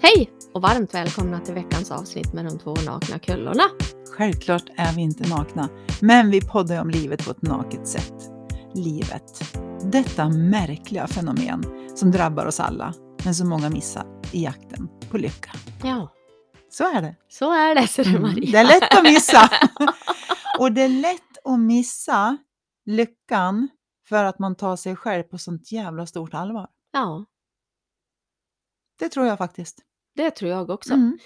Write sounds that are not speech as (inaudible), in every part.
Hej och varmt välkomna till veckans avsnitt med de två nakna kullorna. Självklart är vi inte nakna, men vi poddar om livet på ett naket sätt. Livet. Detta märkliga fenomen som drabbar oss alla, men som många missar i jakten på lycka. Ja, Så är det. så är det, ser du Mm, Maria. Det är lätt att missa. (laughs) Och det är lätt att missa lyckan för att man tar sig själv på sånt jävla stort allvar. Ja, Det tror jag faktiskt. Det tror jag också. Mm.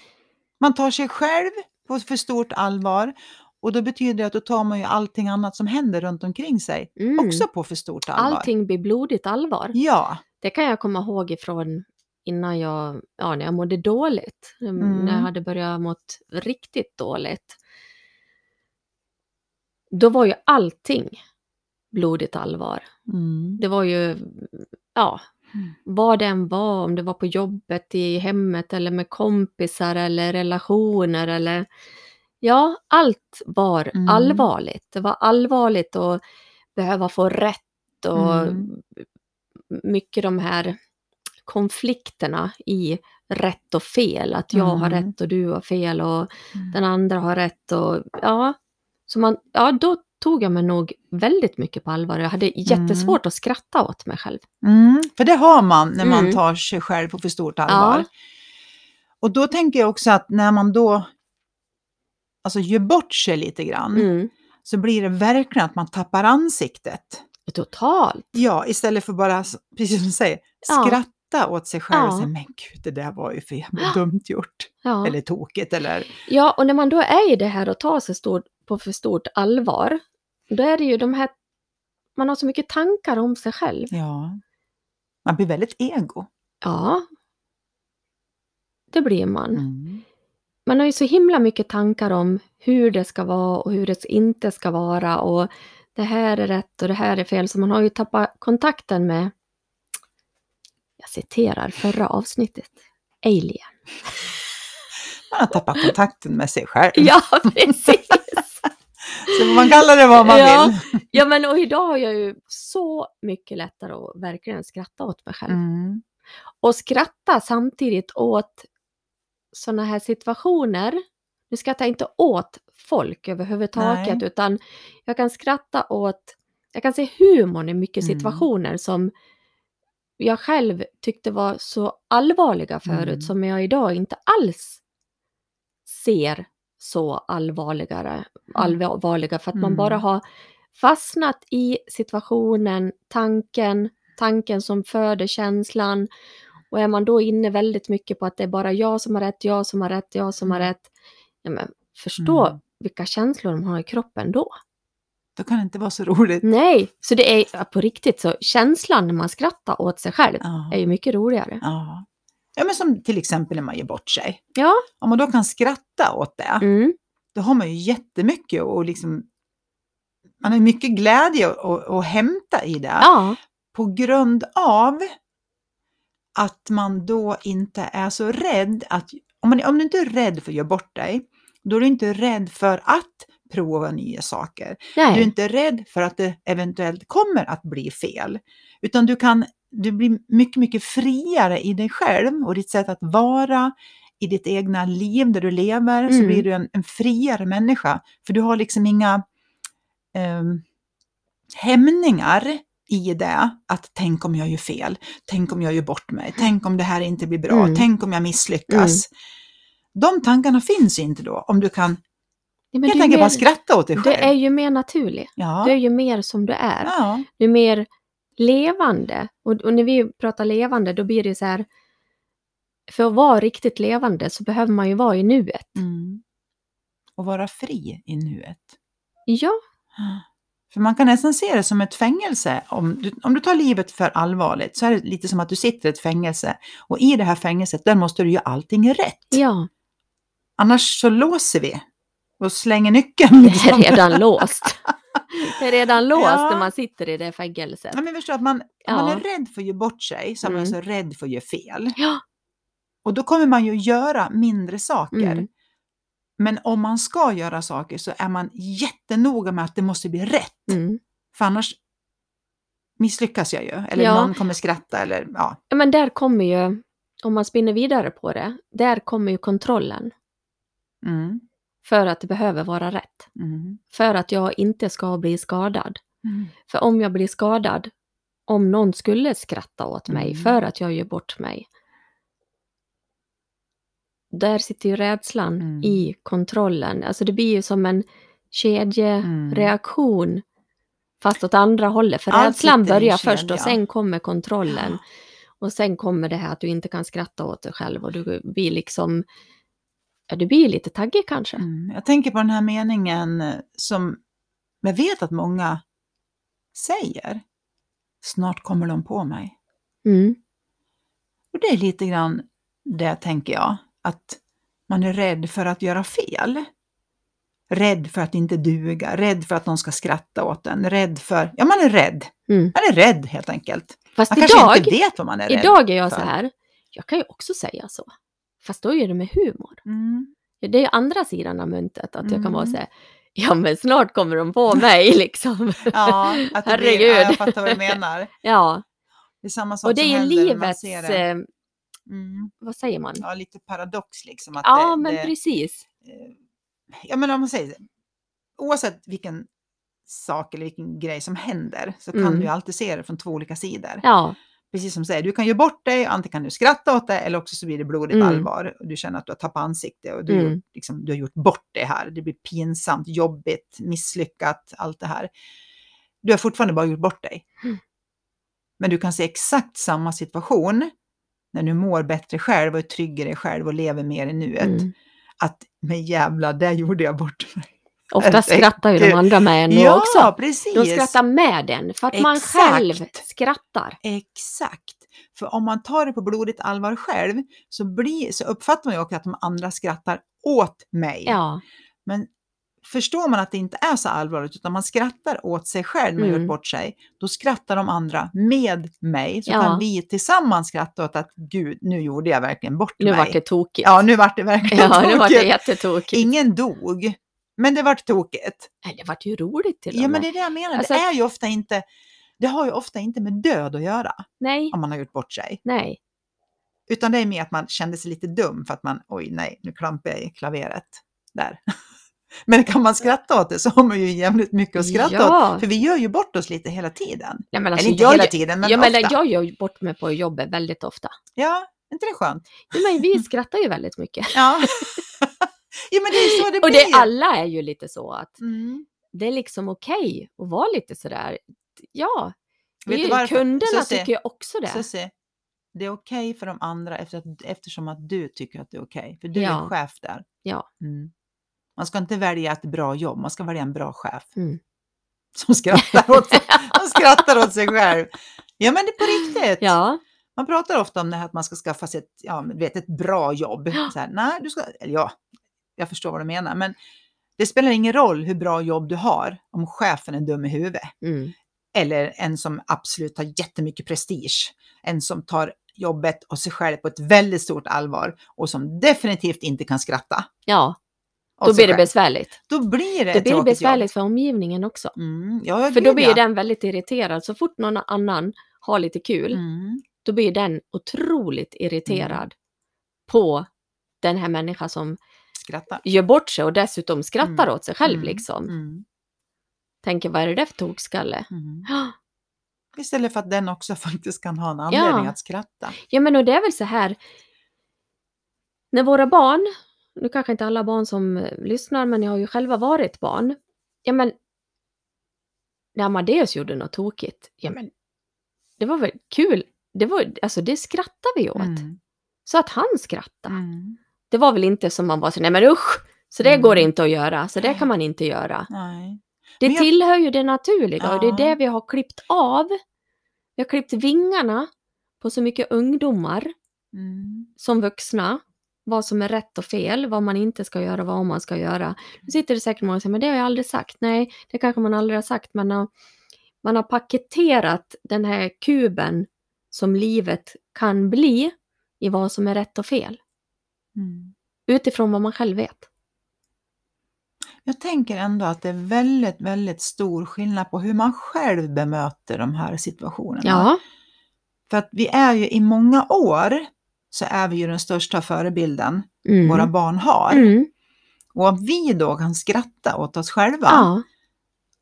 Man tar sig själv på för stort allvar och då betyder det att då tar man ju allting annat som händer runt omkring sig Mm. också på för stort allvar. Allting blir blodigt allvar. Ja, Det kan jag komma ihåg ifrån innan jag, ja, när jag mådde dåligt. Mm. När jag hade börjat mått riktigt dåligt. Då var ju allting blodigt allvar. mm. Det var ju, ja, Mm. vad det än var, om det var på jobbet, i hemmet eller med kompisar eller relationer eller ja, allt var Mm. allvarligt. Det var allvarligt att behöva få rätt och Mm. mycket de här konflikterna i rätt och fel, att jag har Mm. rätt och du har fel och Mm. den andra har rätt och ja, så man, ja då tog jag mig nog väldigt mycket på allvar. Jag hade jättesvårt att skratta åt mig själv. Mm. För det har man när man Mm. tar sig själv på för stort allvar. Ja. Och då tänker jag också att när man då alltså, gör bort sig lite grann Mm. så blir det verkligen att man tappar ansiktet. Totalt. Ja, istället för bara, precis som du säger, Ja. skratta åt sig själv och Ja. säga men gud, det där var ju för jävla dumt gjort. Ja. Eller tokigt eller... ja, och när man då är i det här och tar sig stort, på för stort allvar, då är det ju de här, man har så mycket tankar om sig själv. Ja. Man blir väldigt ego. Ja, det blir man. Mm. Man har ju så himla mycket tankar om hur det ska vara och hur det inte ska vara och det här är rätt och det här är fel, så man har ju tappat kontakten med, jag citerar förra avsnittet, alien. Man har tappat kontakten med sig själv. (laughs) Ja, precis! Så man kallar det vad man Ja. vill. Ja, men och idag har jag ju så mycket lättare att verkligen skratta åt mig själv. Mm. Och skratta samtidigt åt sådana här situationer. Nu skrattar jag inte åt folk överhuvudtaget, Nej. utan jag kan skratta åt, jag kan se humorn i mycket Mm. situationer som jag själv tyckte var så allvarliga förut, Mm. som jag idag inte alls ser så allvarligare, allvarliga, för att man Mm. bara har fastnat i situationen, tanken, tanken som föder känslan. Och är man då inne väldigt mycket på att det är bara jag som har rätt, jag som har rätt, jag som har Mm. rätt. Ja, men förstå Mm. vilka känslor de har i kroppen då. Då kan det inte vara så roligt. Nej, så det är på riktigt så känslan när man skrattar åt sig själv Ja. är ju mycket roligare. Ja. Ja, men som till exempel när man ger bort sig. Ja, Om man då kan skratta åt det, mm, då har man ju jättemycket och liksom man har mycket glädje att, hämta i det. ja, På grund av att man då inte är så rädd att, om, man, om du inte är rädd för att göra bort dig, då är du inte rädd för att prova nya saker. Du är nej, inte rädd för att det eventuellt kommer att bli fel. Utan du kan, du blir mycket, mycket friare i dig själv och ditt sätt att vara i ditt egna liv där du lever, så Mm. blir du en, en friare människa. För du har liksom inga um, hämningar i det, att tänk om jag gör fel, tänk om jag gör bort mig, tänk om det här inte blir bra, Mm. tänk om jag misslyckas. De tankarna finns inte då, om du kan Ja, helt enkelt bara skratta åt dig själv. du är ju mer naturlig. ja. Du är ju mer som du är. ja. Du är mer levande. Och, och när vi pratar levande, då blir det så här, för att vara riktigt levande så behöver man ju vara i nuet. Mm. Och vara fri i nuet. Ja, För man kan nästan se det som ett fängelse. Om du, om du tar livet för allvarligt så är det lite som att du sitter i ett fängelse. Och i det här fängelset, där måste du göra allting rätt. ja, Annars så låser vi och slänger nyckeln. det är redan låst. (laughs) Är redan låst Ja. när man sitter i det fängelset. Ja, men förstå att man, Ja. man är rädd för att göra bort sig så är man Mm. alltså rädd för att göra fel. Ja, Och då kommer man ju göra mindre saker. Mm. Men om man ska göra saker så är man jättenoga med att det måste bli rätt. mm. För annars misslyckas jag ju. Eller Ja. någon kommer skratta eller ja. Ja, men där kommer ju om man spinner vidare på det, där kommer ju kontrollen. Mm. För att det behöver vara rätt. Mm. För att jag inte ska bli skadad. Mm. För om jag blir skadad, om någon skulle skratta åt mig Mm. för att jag gör bort mig. Där sitter ju rädslan Mm. i kontrollen. Alltså det blir ju som en kedjereaktion. Fast åt andra hållet. För Allt rädslan börjar först och sen kommer kontrollen. Och sen kommer det här att du inte kan skratta åt dig själv och du blir liksom... Ja, du blir lite taggig kanske. Mm. Jag tänker på den här meningen eh, som jag vet att många säger. Snart kommer de på mig. Mm. Och det är lite grann det tänker jag, att man är rädd för att göra fel. Rädd för att inte duga, rädd för att någon ska skratta åt en, rädd för, ja man är rädd. Mm. Man är rädd helt enkelt. Fast Man kanske idag, inte vet vad man är rädd idag är jag för. så här. Jag kan ju också säga så. Fast då är det med humor. Mm. Det är andra sidan av myntet. Att jag kan vara Mm. så här. Ja men snart kommer de på mig (laughs) liksom. Ja, att det blir, ja, jag fattar vad du menar. (laughs) ja. Det är samma sak Och det som är när man livets, ser det. eh, Mm. vad säger man? Ja, lite paradox liksom. Att Ja det, men det, precis. eh, ja, men om man säger oavsett vilken sak eller vilken grej som händer så kan Mm. du ju alltid se det från två olika sidor. Ja, Precis som du säger, du kan göra bort dig, antingen kan du skratta åt det eller också så blir det blodigt Mm. allvar och du känner att du har tappat ansikte och du, har Mm. gjort, liksom, du har gjort bort det här. Det blir pinsamt, jobbigt, misslyckat, allt det här. Du har fortfarande bara gjort bort dig. Mm. Men du kan se exakt samma situation när du mår bättre själv och är trygg i dig själv och lever mer i nuet. mm. Att men jävlar, där gjorde jag bort mig. Ofta skrattar ju de andra med en ja, också. precis. De skrattar med den för att man Exakt. själv skrattar. Exakt. För om man tar det på blodigt allvar själv så, blir, så uppfattar man ju också att de andra skrattar åt mig. Ja, Men förstår man att det inte är så allvarligt utan man skrattar åt sig själv när man Mm. gjort bort sig, då skrattar de andra med mig. Så Ja. kan vi tillsammans skratta åt att gud, nu gjorde jag verkligen bort nu mig. vart det tokigt. Ja, nu vart det verkligen (laughs) ja nu vart det tokigt. jättetokigt. Ingen dog, men det vart tokigt. Nej, det vart ju roligt till Ja, och men med. det är det jag menar. Alltså- det är ju ofta inte, det har ju ofta inte med död att göra Nej, om man har gjort bort sig. nej. Utan det är mer att man kände sig lite dum för att man, oj nej, nu klampar jag i klaveret där. (laughs) Men kan man skratta åt det så har man ju jävligt mycket att skratta Ja. åt. För vi gör ju bort oss lite hela tiden. Nej, men alltså, Eller inte jag, hela tiden, men jag, ofta. menar, jag gör bort mig på jobbet väldigt ofta. Ja, inte det skönt? Ja, Men vi skrattar ju väldigt mycket. Ja. (laughs) ja, men det är så det Och blir. det, alla är ju lite så att Mm. det är liksom okej att vara lite sådär. Ja, Vet det är, kunderna Susie, tycker ju också det. Susie, det är okej för de andra efter att, eftersom att du tycker att det är okej. För du är Ja. chef där. Ja. Mm. Man ska inte välja ett bra jobb, man ska välja en bra chef. Mm. Som skrattar åt sig, som skrattar åt sig själv. Ja men det är på riktigt. Ja, Man pratar ofta om det här att man ska skaffa sig ett, ja, vet, ett bra jobb. Så här, nej, du ska, eller ja, jag förstår vad du menar. Men det spelar ingen roll hur bra jobb du har om chefen är dum i huvudet. mm. Eller en som absolut har jättemycket prestige. En som tar jobbet och sig själv på ett väldigt stort allvar och som definitivt inte kan skratta. ja då blir det besvärligt. Då blir det, Det ett blir tråkigt besvärligt för omgivningen också. Jobb. Mm, ja, För då blir ja. den väldigt irriterad. Så fort någon annan har lite kul, Mm, då blir den otroligt irriterad på den här människan som skrattar. gör bort sig och dessutom skrattar Mm. åt sig själv Mm, liksom. Mm, Tänker, vad är det där för tokskalle? mm. (gasps) Istället för att den också (laughs) faktiskt kan ha en anledning Ja. att skratta. Ja, men och det är väl så här. När våra barn, nu kanske inte alla barn som eh, lyssnar, men jag har ju själva varit barn. Ja, men när Amadeus gjorde något tokigt, ja men det var väl kul. Det var, alltså det skrattade vi åt. Mm, Så att han skrattade. mm. Det var väl inte som man var så, nej men usch, så det Mm. går inte att göra, så det kan man inte göra. Nej. Det jag- tillhör ju det naturliga och det är Ja. det vi har klippt av. Vi har klippt vingarna på så mycket ungdomar Mm. som vuxna. Vad som är rätt och fel, vad man inte ska göra, vad man ska göra. Nu sitter det säkert många och säger, men det har jag aldrig sagt. Nej, det kanske man aldrig har sagt, men man har, man har paketerat den här kuben som livet kan bli i vad som är rätt och fel. Mm. Utifrån vad man själv vet. Jag tänker ändå att det är väldigt, väldigt stor skillnad på hur man själv bemöter de här situationerna. Ja, För att vi är ju i många år så är vi ju den största förebilden Mm. våra barn har. Mm. Och om vi då kan skratta åt oss själva Ja.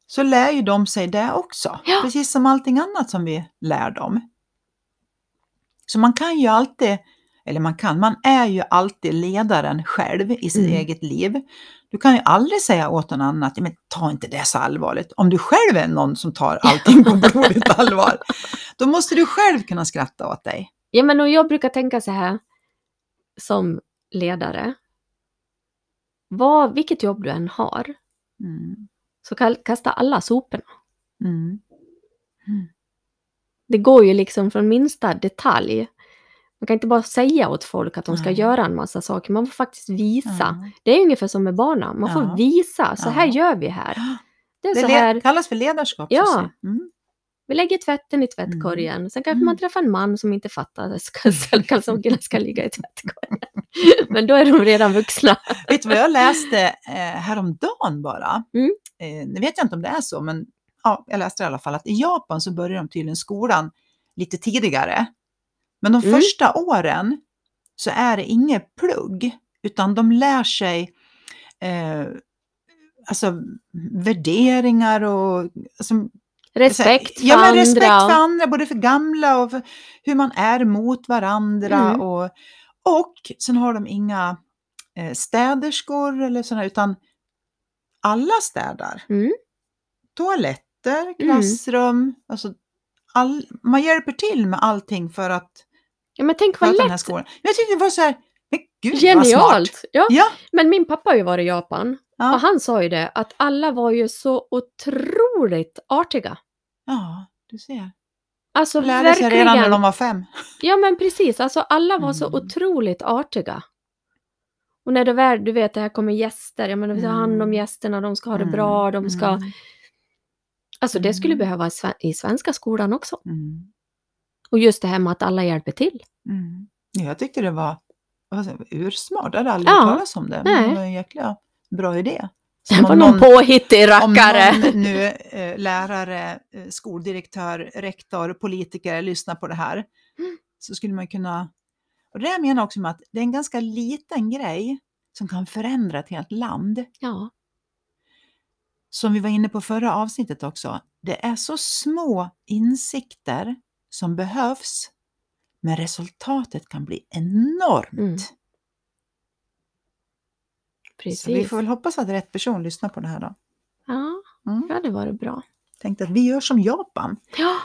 så lär ju de sig det också. Ja. Precis som allting annat som vi lär dem. Så man kan ju alltid, eller man kan, man är ju alltid ledaren själv i sitt Mm. eget liv. Du kan ju aldrig säga åt någon annan att men ta inte det så allvarligt. Om du själv är någon som tar allting på blodigt allvar, då måste du själv kunna skratta åt dig. ja, men och jag brukar tänka så här som ledare. Vad, vilket jobb du än har, Mm. så ka- kasta alla soporna. Mm. Det går ju liksom från minsta detalj. Man kan inte bara säga åt folk att de ska Nej. göra en massa saker, man får faktiskt visa. Ja. Det är ungefär som med barnen, man får visa, så här gör vi här. Det är Det så här, kallas för ledarskap. Ja. Mm. vi lägger tvätten i tvättkorgen, sen kanske Mm. man träffar en man som inte fattar att kalsongerna (laughs) ska ligga i tvättkorgen. (laughs) Men då är de redan vuxna. (laughs) Vet du vad jag läste eh, häromdagen bara? Mm. Eh, nu vet jag inte om det är så, men ja, jag läste i alla fall att i Japan så börjar de tydligen skolan lite tidigare. Men de Mm. första åren så är det inget plugg, utan de lär sig eh, alltså, värderingar och alltså, Respekt för ja, men andra. respekt för andra, både för gamla och för hur man är mot varandra. Mm. Och, och sen har de inga eh, städerskor eller sådana, utan alla städar. Mm. Toaletter, klassrum, alltså all, man hjälper till med allting för att Ja, men tänk vad sköta den här lätt. skolan. Men jag tyckte det var så här, men gud vad smart. Genialt! Ja. Ja, Men min pappa har ju varit i Japan ja, och han sa ju det att alla var ju så otroligt artiga. ja, du ser. Alltså De lärde sig verkligen. redan när de var fem. Ja men precis, alltså alla var så Mm. otroligt artiga. Och när det väl, du vet, det här kommer gäster, jag menar vi tar hand om Mm. gästerna, de ska ha det Mm, bra, de ska... mm, Alltså det skulle Mm. behöva i, sve- i svenska skolan också. mm. Och just det här med att alla hjälper till. Mm. Ja, Jag tyckte det var ursmart. Jag hade aldrig Ja, talas om det. Men det var en jäkla bra idé. Det var om någon påhittig om rackare. någon nu eh, lärare, eh, skoldirektör, rektor, politiker lyssnar på det här Mm. så skulle man kunna... Och det jag menar också med att det är en ganska liten grej som kan förändra ett helt land. Ja, Som vi var inne på förra avsnittet också. Det är så små insikter som behövs men resultatet kan bli enormt. Mm. Så vi precis. får väl hoppas att rätt person lyssnar på det här då. Ja, Mm. det hade varit bra. Tänkte att vi gör som Japan. Ja,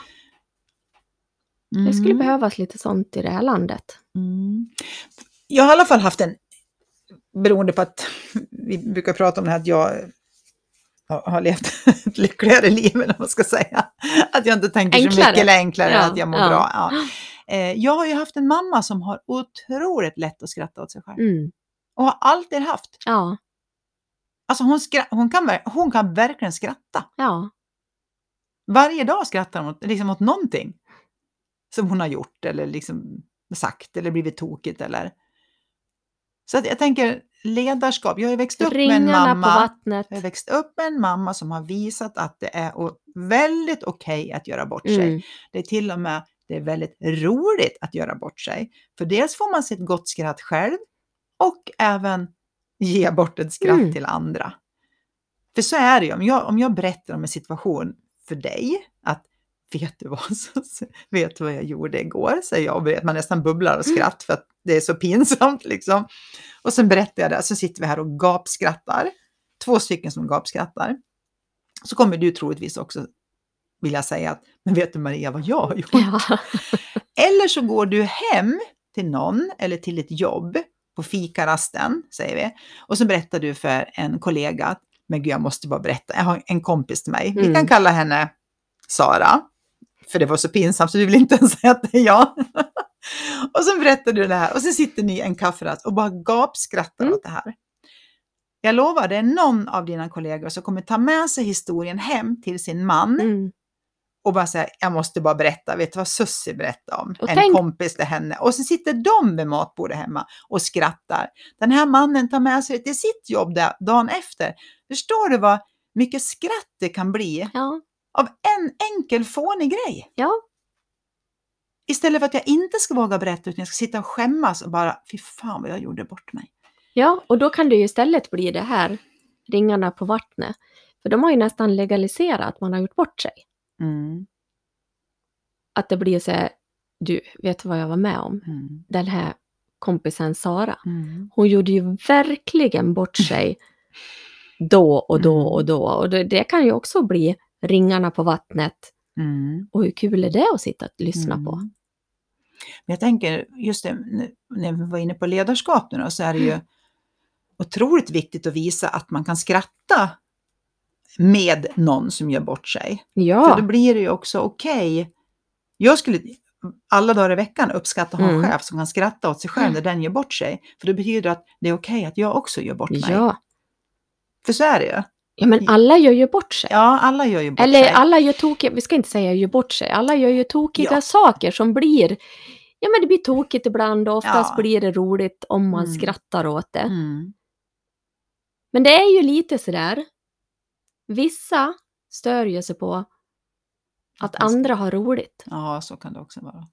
det skulle Mm. behövas lite sånt i det här landet. Mm. Jag har i alla fall haft en, beroende på att vi brukar prata om det här att jag har har levt (laughs) ett lyckligare liv, eller vad man ska säga. Att jag inte tänker så Enklare. mycket eller enklare, Ja, att jag mår ja. bra. Ja. Eh, Jag har ju haft en mamma som har otroligt lätt att skratta åt sig själv. Mm. Och har alltid haft. Ja, Alltså hon, hon, kan, hon kan verkligen skratta. ja. Varje dag skrattar hon åt, liksom åt någonting som hon har gjort eller liksom sagt eller blivit tokigt eller. Så jag tänker ledarskap. Jag har växt upp med en mamma. Jag har växt upp med en mamma som har visat att det är väldigt okej att göra bort sig. Mm. Det är till och med det är väldigt roligt att göra bort sig. För dels får man sig ett gott skratt själv och även ge bort ett skratt Mm. till andra. För så är det ju, om jag, om jag berättar om en situation för dig, att vet du vad, så, vet du vad jag gjorde igår, säger jag och vet, man nästan bubblar av skratt för att det är så pinsamt liksom. Och sen berättar jag det, så sitter vi här och gapskrattar, två stycken som gapskrattar. Så kommer du troligtvis också vilja säga att, men vet du Maria vad jag har gjort? Ja. (laughs) Eller så går du hem till någon eller till ett jobb på fikarasten, säger vi. Och så berättar du för en kollega att, men gud jag måste bara berätta, jag har en kompis till mig, vi Mm. kan kalla henne Sara. För det var så pinsamt så du vill inte ens säga att det är jag. (laughs) och så berättar du det här och så sitter ni en kafferast och bara gapskrattar Mm. åt det här. Jag lovar, det är någon av dina kollegor som kommer ta med sig historien hem till sin man Mm. och bara säga, jag måste bara berätta, vet du vad Sussi berättade om? Och en tänk- kompis till henne. Och så sitter de vid matbordet hemma och skrattar. Den här mannen tar med sig det till sitt jobb där, dagen efter. Förstår du vad mycket skratt det kan bli Ja, av en enkel fånig grej? ja. Istället för att jag inte ska våga berätta utan jag ska sitta och skämmas och bara, fy fan vad jag gjorde bort mig. Ja, och då kan det ju istället bli det här, ringarna på vattnet. För de har ju nästan legaliserat att man har gjort bort sig. Mm. Att det blir så här, du, vet du vad jag var med om? Mm. Den här kompisen Sara, Mm. hon gjorde ju verkligen bort sig (laughs) då och då Mm. och då. Och det, det kan ju också bli ringarna på vattnet. Mm. Och hur kul är det att sitta och lyssna på? Mm. Men jag tänker, just det, när vi var inne på ledarskap nu då, så är det ju Mm. otroligt viktigt att visa att man kan skratta med någon som gör bort sig. För Ja, då blir det ju också okej. Jag skulle alla dagar i veckan uppskatta att ha en Mm. chef som kan skratta åt sig själv när den gör bort sig. För det betyder att det är okej att jag också gör bort mig. ja. För så är det ju. Ja, men alla gör ju bort sig. Ja, alla gör ju bort Eller sig. alla gör tokiga, vi ska inte säga gör bort sig, alla gör ju tokiga Ja. saker som blir, ja men det blir tokigt ibland och oftast Ja. blir det roligt om man Mm. skrattar åt det. Mm. Men det är ju lite sådär, vissa stör ju sig på att andra har roligt. Ja, så kan det också vara.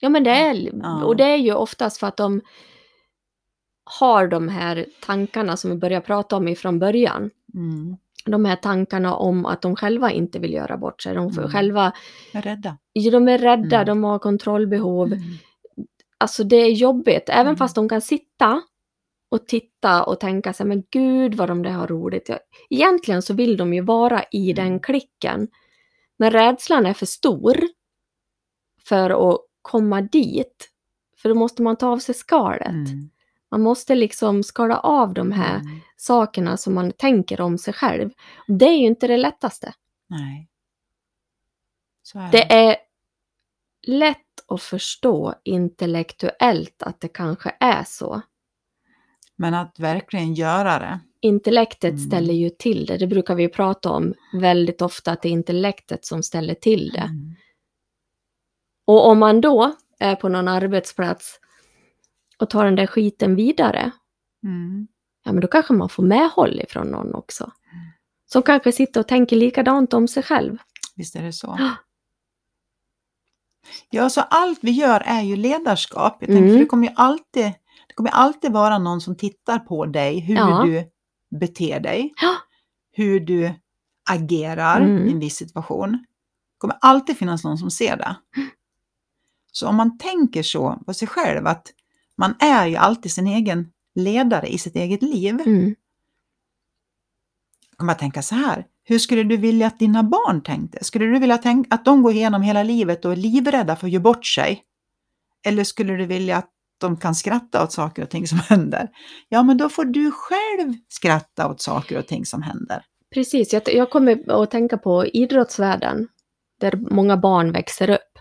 Ja men det är, Ja. och det är ju oftast för att de har de här tankarna som vi började prata om ifrån början. Mm. De här tankarna om att de själva inte vill göra bort sig. De Mm. själva, är rädda. de är rädda, Mm. de har kontrollbehov. Mm. Alltså det är jobbigt, även Mm. fast de kan sitta och titta och tänka sig, men gud vad de där har roligt. Egentligen så vill de ju vara i Mm. den klicken. Men rädslan är för stor för att komma dit. För då måste man ta av sig skalet. Mm. Man måste liksom skala av de här Mm. sakerna som man tänker om sig själv. Det är ju inte det lättaste. Nej. Är Det är lätt att förstå intellektuellt att det kanske är så. Men att verkligen göra det. Intellektet Mm. ställer ju till det. Det brukar vi prata om väldigt ofta, att det är intellektet som ställer till det. Mm. Och om man då är på någon arbetsplats och tar den där skiten vidare, Mm. ja men då kanske man får medhåll ifrån någon också. Som kanske sitter och tänker likadant om sig själv. Visst är det så. Ja. Ja, så allt vi gör är ju ledarskap. Jag tänker, Mm. för det kommer ju alltid, det kommer alltid vara någon som tittar på dig, hur Ja. du beter dig, Ja. hur du agerar Mm. i en viss situation. Det kommer alltid finnas någon som ser det. Så om man tänker så på sig själv, att man är ju alltid sin egen ledare i sitt eget liv. Mm. kan man tänka så här. Hur skulle du vilja att dina barn tänkte? Skulle du vilja tänka att de går igenom hela livet och är livrädda för att göra bort sig? Eller skulle du vilja att de kan skratta åt saker och ting som (laughs) händer? Ja, men då får du själv skratta åt saker och ting som händer. Precis, jag, jag kommer att tänka på idrottsvärlden, där många barn växer upp.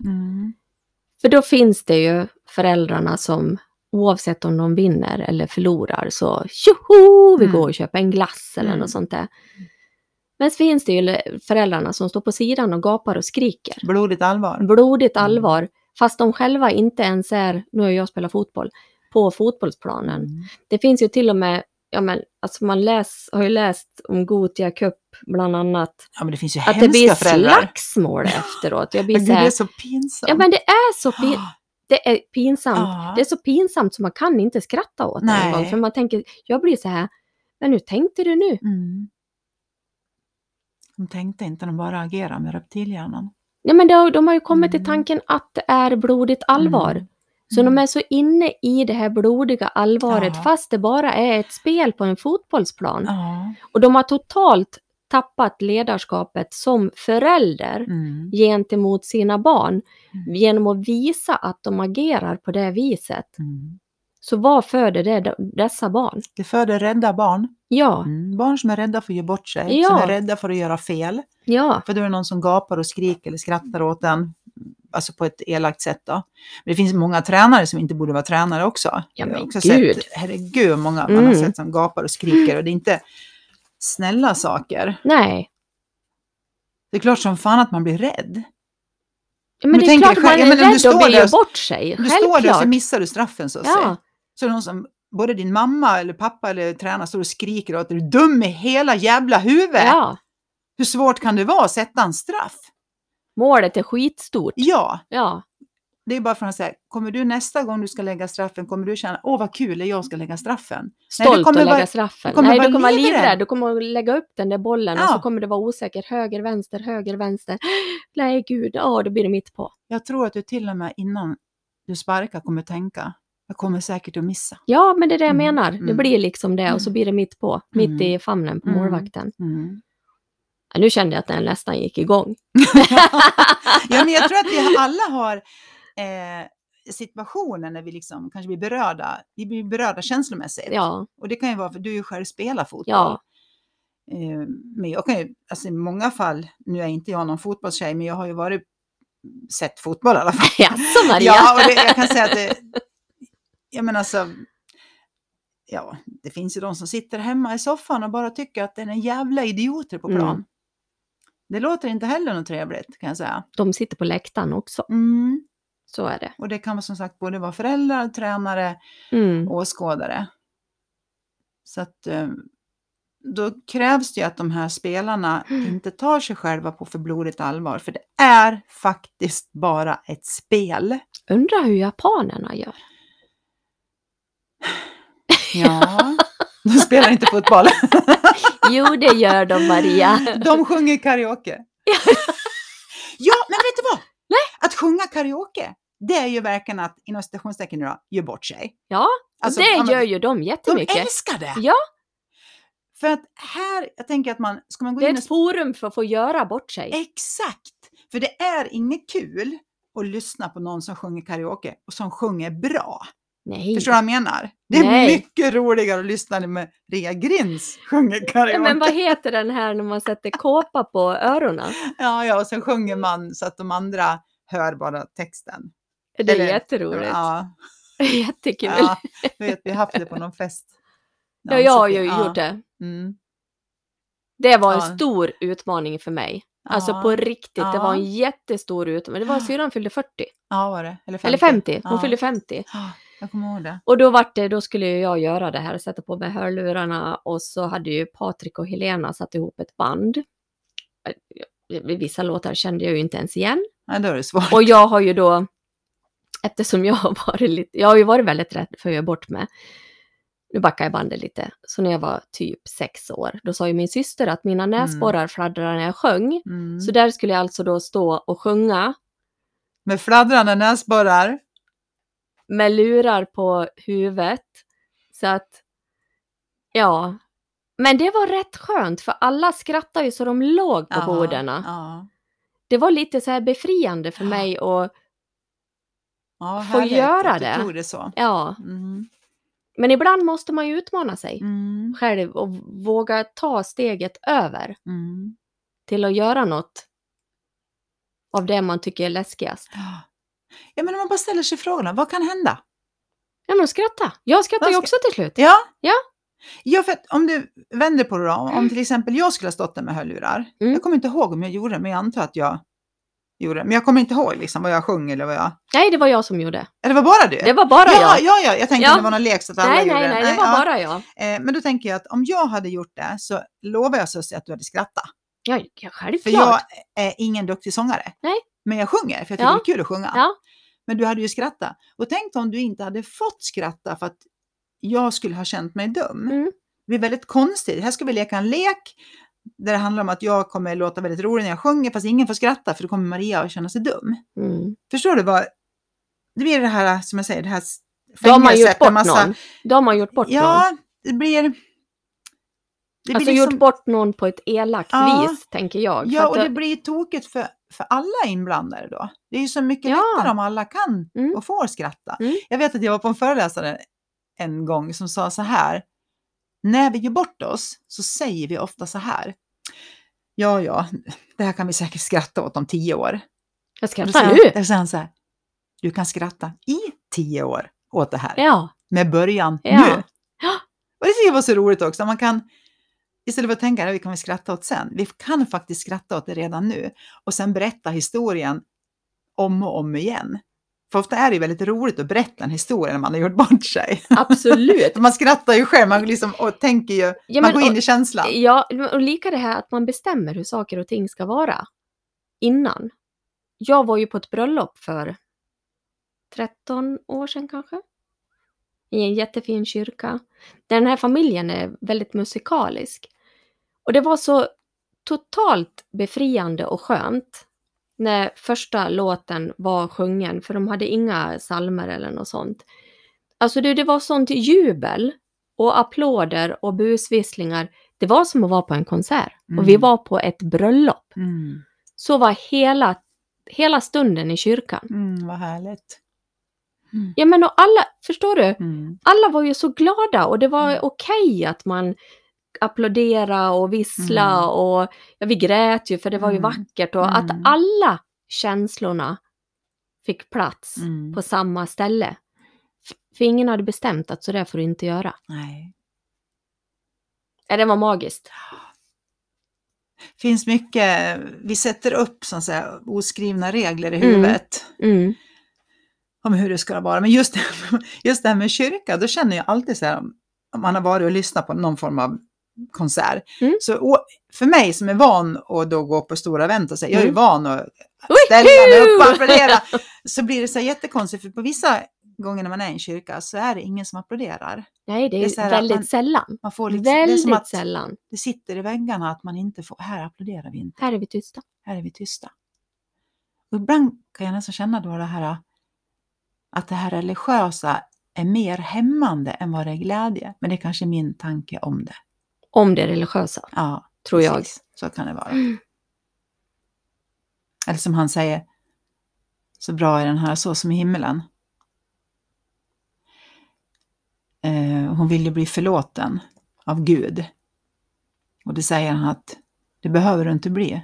För då finns det ju föräldrarna som oavsett om de vinner eller förlorar så tjoho, vi Mm. går och köper en glass eller Mm. något sånt där. Men så finns det ju föräldrarna som står på sidan och gapar och skriker. Blodigt allvar. Blodigt Mm. allvar, fast de själva inte ens är, nu har jag spelat fotboll, på fotbollsplanen. Mm. Det finns ju till och med, ja men alltså man läs, har ju läst om Gotia Cup bland annat, Ja, men det finns ju att det blir hemska föräldrar. slagsmål (laughs) efteråt. Jag blir så det är här, så pinsamt. ja men det är så pin, (gasps) det är pinsamt. Ja. Det är så pinsamt så man kan inte skratta åt det en Nej. gång. För man tänker, jag blir så här, men hur tänkte du nu? Mm. De tänkte inte, de bara agerade med reptilhjärnan. Ja men de, de har ju kommit till Mm. tanken att det är blodigt allvar. Mm. Så Mm. de är så inne i det här blodiga allvaret Ja. fast det bara är ett spel på en fotbollsplan. Ja. Och de har totalt tappat ledarskapet som förälder Mm. gentemot sina barn Mm. genom att visa att de agerar på det viset. Mm. Så vad föder det dessa barn? Det föder rädda barn. Ja, Mm. Barn som är rädda för att göra bort sig, Ja. som är rädda för att göra fel. ja, För då är det någon som gapar och skriker eller skrattar åt den. Alltså på ett elakt sätt då. Men det finns många tränare som inte borde vara tränare också. Ja, Jag har men också gud. Sett, herregud, många man har Mm. sett som gapar och skriker och det är inte snälla saker. nej. Det är klart som fan att man blir rädd. Men, Men det är klart dig man själv- är ja, rädd att står bli där och- bort sig. Du står där och så missar du straffen så att säga. Ja, Så är det någon som, både din mamma eller pappa eller tränare står och skriker åt dig, du är dum i hela jävla huvudet. ja. Hur svårt kan det vara att sätta en straff? Målet är skitstort. Ja, Ja, det är bara för att säga, kommer du nästa gång du ska lägga straffen, kommer du känna, åh vad kul, är jag ska lägga straffen? Stolt kommer att lägga vara- straffen. du kommer Nej, vara du kommer vara livrädd. livrädd. Du kommer att lägga upp den där bollen och Ja. så kommer det vara osäkert. Höger, vänster, höger, vänster. (gasps) Nej, gud. Ja, då blir det mitt på. Jag tror att du till och med innan du sparkar kommer tänka, jag kommer säkert att missa. Ja, men det är det jag Mm, menar. Det mm. blir liksom det och så Mm. blir det mitt på. Mitt Mm. i famnen på Mm. målvakten. Mm. Ja, nu kände jag att den nästan gick igång. (laughs) ja, men jag tror att vi (laughs) alla har eh, situationer när vi liksom kanske blir berörda, vi blir berörda känslomässigt. Ja, Och det kan ju vara för du själv spelar fotboll. Ja. Eh, men jag kan ju, alltså i många fall, nu är inte jag någon fotbollstjej, men jag har ju varit, sett fotboll i alla fall. (laughs) jaså Maria? Ja, och det, jag kan säga att det, jag menar alltså, ja, det finns ju de som sitter hemma i soffan och bara tycker att det är en jävla idioter på plan. Mm. Det låter inte heller något trevligt kan jag säga. De sitter på läktaren också. Mm. Så är det. Och det kan som sagt både vara föräldrar, tränare, Mm. åskådare. Så att eh, då krävs det ju att de här spelarna Mm. inte tar sig själva på för blodigt allvar. För det är faktiskt bara ett spel. Undrar hur japanerna gör. (sighs) Ja, de spelar inte fotboll. (laughs) Jo, det gör de Maria. De sjunger karaoke. (laughs) Ja, men vet du vad? Att sjunga karaoke, det är ju verkligen att, inom citationstecken nu då, ge bort sig. Ja, Alltså, det men- gör ju de De jättemycket. älskar det! Ja, För att här, jag tänker att man, ska man gå det är in och ett forum för att få göra bort sig. Exakt! För det är inget kul att lyssna på någon som sjunger karaoke och som sjunger bra. Nej. Förstår du vad jag menar? Det är Nej. mycket roligare att lyssna med Rea Grins sjunger karaoke. Ja, men vad heter den här när man sätter kåpa på öronen? Ja, ja, och sen sjunger man så att de andra hör bara texten. Det är Eller- jätteroligt. Ja, (laughs) Jättekul. ja, vet, vi har haft det på någon fest. (laughs) Ja, jag har ju Ja, gjort det. Mm. Det var en Ja. stor utmaning för mig. Alltså Ja. på riktigt, det var en jättestor utmaning. Det var syrran fyllde 40. Ja, var det? Eller 50? Eller 50. Hon fyllde 50. Ja, jag kommer ihåg det. Och då vart det, då skulle jag göra det här, sätta på mig hörlurarna och så hade ju Patrik och Helena satt ihop ett band. Eh, Vissa låtar kände jag ju inte ens igen. Nej, då är det svårt. Och jag har ju då, eftersom jag har varit lite, jag har ju varit väldigt rädd för att göra bort mig. Nu backar jag bandet lite. Så när jag var typ sex år, då sa ju min syster att mina näsborrar fladdrade när jag sjöng. Mm. Så där skulle jag alltså då stå och sjunga Med fladdrande näsborrar. med lurar på huvudet. Så att, ja. Men det var rätt skönt för alla skrattade ju så de låg på Ja, borden. Ja, Det var lite så här befriande för Ja. mig och ja Få göra det. tog det så. ja. Mm. Men ibland måste man ju utmana sig Mm. själv och våga ta steget över Mm. till att göra något av det man tycker är läskigast. Ja. men om man bara ställer sig frågorna, vad kan hända? Ja men skratta. Jag skrattar ju också till slut. Ja. Ja. Ja, för om du vänder på det då, om till exempel jag skulle ha stått där med hörlurar. Mm. Jag kommer inte ihåg om jag gjorde det, men jag antar att jag gjorde. Men jag kommer inte ihåg liksom vad jag sjöng eller vad jag... Nej, det var jag som gjorde. Eller det var bara du? Det var bara ja, jag. ja, ja, jag tänkte Ja. det var någon lek så att alla Nej, gjorde nej, det. nej, det var ja. bara jag. Eh, men då tänker jag att om jag hade gjort det så lovar jag Susie att du hade skrattat. Ja, ja För självklart. jag är ingen duktig sångare. Nej. Men jag sjunger, för jag tycker Ja. det är kul att sjunga. Ja. Men du hade ju skrattat. Och tänk om du inte hade fått skratta för att jag skulle ha känt mig dum. Mm. Det blir väldigt konstigt. Här ska vi leka en lek där det handlar om att jag kommer låta väldigt rolig när jag sjunger fast ingen får skratta för då kommer Maria att känna sig dum. Mm. Förstår du vad? Det blir det här, som jag säger, det här Då har man fängelset gjort bort massa- någon. Då har man gjort bort någon. Ja, det blir... Det Alltså liksom- gjort bort någon på ett elakt Ja. vis, tänker jag. Ja, och att det blir tokigt för, för alla inblandade då. Det är ju så mycket Ja. lättare om alla kan Mm. och får skratta. Mm. Jag vet att jag var på en föreläsare en gång som sa så här. När vi gör bort oss så säger vi ofta så här. Ja, ja, det här kan vi säkert skratta åt om tio år. Jag skrattar nu. Säger han så här. Du kan skratta i tio år åt det här. Ja. Med början Ja. nu. Ja. Och det tycker jag var så roligt också. Man kan, istället för att tänka att vi kan vi skratta åt sen. Vi kan faktiskt skratta åt det redan nu. Och sen berätta historien om och om igen. För ofta är det ju väldigt roligt att berätta en historia när man har gjort bort sig. Absolut. (laughs) Man skrattar ju själv, man liksom, och tänker ju, Ja, man går in och- i känslan. Ja, och lika det här att man bestämmer hur saker och ting ska vara innan. Jag var ju på ett bröllop för 13 år sedan kanske. I en jättefin kyrka. Där den här familjen är väldigt musikalisk. Och det var så totalt befriande och skönt när första låten var sjungen, för de hade inga salmer eller något sånt. Alltså det, det var sånt jubel och applåder och busvisslingar. Det var som att vara på en konsert och vi Mm. var på ett bröllop. Mm. Så var hela, hela stunden i kyrkan. Mm, vad härligt. Mm. Ja men och alla, förstår du? Mm. Alla var ju så glada och det var Mm. okej att man applådera och vissla Mm. och ja, vi grät ju för det var ju Mm. vackert och att Mm. alla känslorna fick plats Mm. på samma ställe. För ingen hade bestämt att så där får du inte göra. Nej. Ja, det var magiskt. finns mycket, vi sätter upp så säga, oskrivna regler i Mm. huvudet Mm. om hur det ska vara. Men just, just det här med kyrka, då känner jag alltid så här, om man har varit och lyssnat på någon form av konsert. Mm. Så för mig som är van att då gå på stora event och säga, jag är Mm. van att ställa mig upp och applådera, (laughs) så blir det så här jättekonstigt, för på vissa gånger när man är i en kyrka så är det ingen som applåderar. Nej, det är, Det är väldigt man- sällan. Man får liksom, det är väldigt som att sällan. det sitter i väggarna att man inte får, här applåderar vi inte. Här är vi tysta. här är vi tysta. Och ibland kan jag nästan känna då det här att det här religiösa är mer hämmande än vad det är glädje. Men det är kanske min tanke om det. Om det religiösa, Ja, tror jag. precis. Så kan det vara. Mm. Eller som han säger, så bra är den här så som i himmelen. Eh, hon vill ju bli förlåten av Gud. Och det säger han att det behöver du inte bli.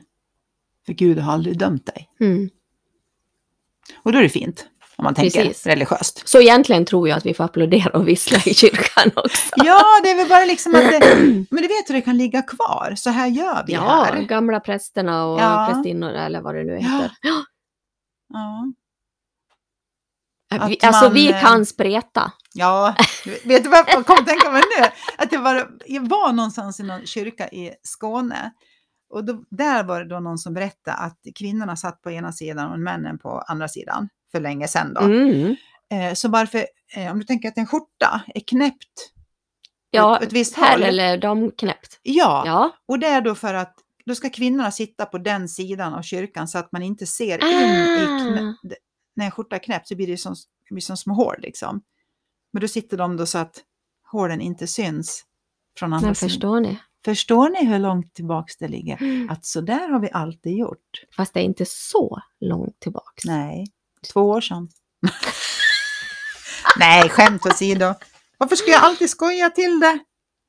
För Gud har aldrig dömt dig. Mm. Och då är det fint, om man tänker Precis. religiöst. Så egentligen tror jag att vi får applådera och vissla i kyrkan också. Ja, det är väl bara liksom att det, (clears throat) men du vet hur det kan ligga kvar. Så här gör vi Ja, här. gamla prästerna och Ja. prästinnor eller vad det nu Ja. heter. Ja. Ja, Vi, Att alltså man, vi eh, kan spreta. ja. vet du vad jag kom att tänka mig nu? Att jag var, jag var någonstans i någon kyrka i Skåne. Och då, där var det då någon som berättade att kvinnorna satt på ena sidan och männen på andra sidan. För länge sedan då. Mm. Eh, så varför, eh, om du tänker att en skjorta är knäppt Ja, åt ett visst här håll. eller damknäppt. Ja, Ja. Och det är då för att då ska kvinnorna sitta på den sidan av kyrkan så att man inte ser in i knä, Ah. när en skjorta är knäppt så blir det som, det blir som små hål liksom. Men då sitter de då så att hålen inte syns från andra Men sidan. förstår ni? Förstår ni hur långt tillbaks det ligger? Mm. Att så där har vi alltid gjort. Fast det är inte så långt tillbaks. Nej, två år sedan. (laughs) Nej, skämt åsido. Varför ska jag alltid skoja till det?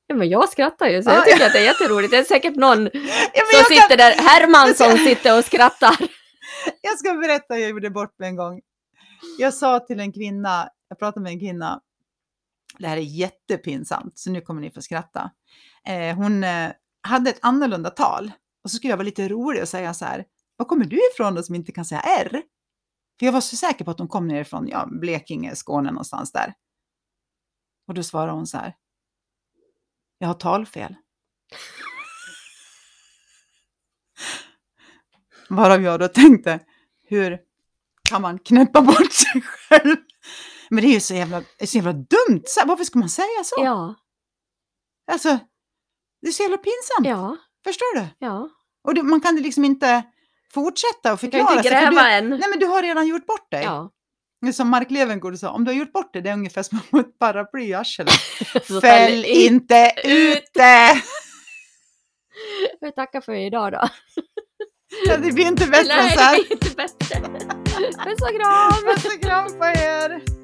Ja, men jag skrattar ju så Ja, jag tycker att det är jätteroligt. Det är säkert någon Ja, som sitter kan, där, Herman som (laughs) sitter och skrattar. jag ska berätta hur jag gjorde bort mig en gång. Jag sa till en kvinna, jag pratade med en kvinna, det här är jättepinsamt så nu kommer ni få skratta. Eh, hon eh, hade ett annorlunda tal och så skulle jag vara lite rolig och säga så här, var kommer du ifrån då som inte kan säga R? För jag var så säker på att hon kom nerifrån ja, Blekinge, Skåne någonstans där. Och då svarade hon så här, jag har talfel. (laughs) Varav jag då tänkte, hur kan man knäppa bort sig själv? Men det är ju så jävla, det så jävla dumt. Så, varför ska man säga så? Ja, Alltså, det är så jävla pinsamt. ja, Förstår du? ja. Och det, man kan liksom inte fortsätta och Du kan förklara inte gräva du, än. nej, men du har redan gjort bort dig. Ja. Det Som Mark Levengood sa, om du har gjort bort dig, det är ungefär som (laughs) att ett paraply i arslet. (laughs) Fäll in. inte ute! Får jag tacka för idag då? (laughs) Ja, det blir inte bättre än Nej, så här. det blir inte bättre. Puss och kram! Puss och kram på er!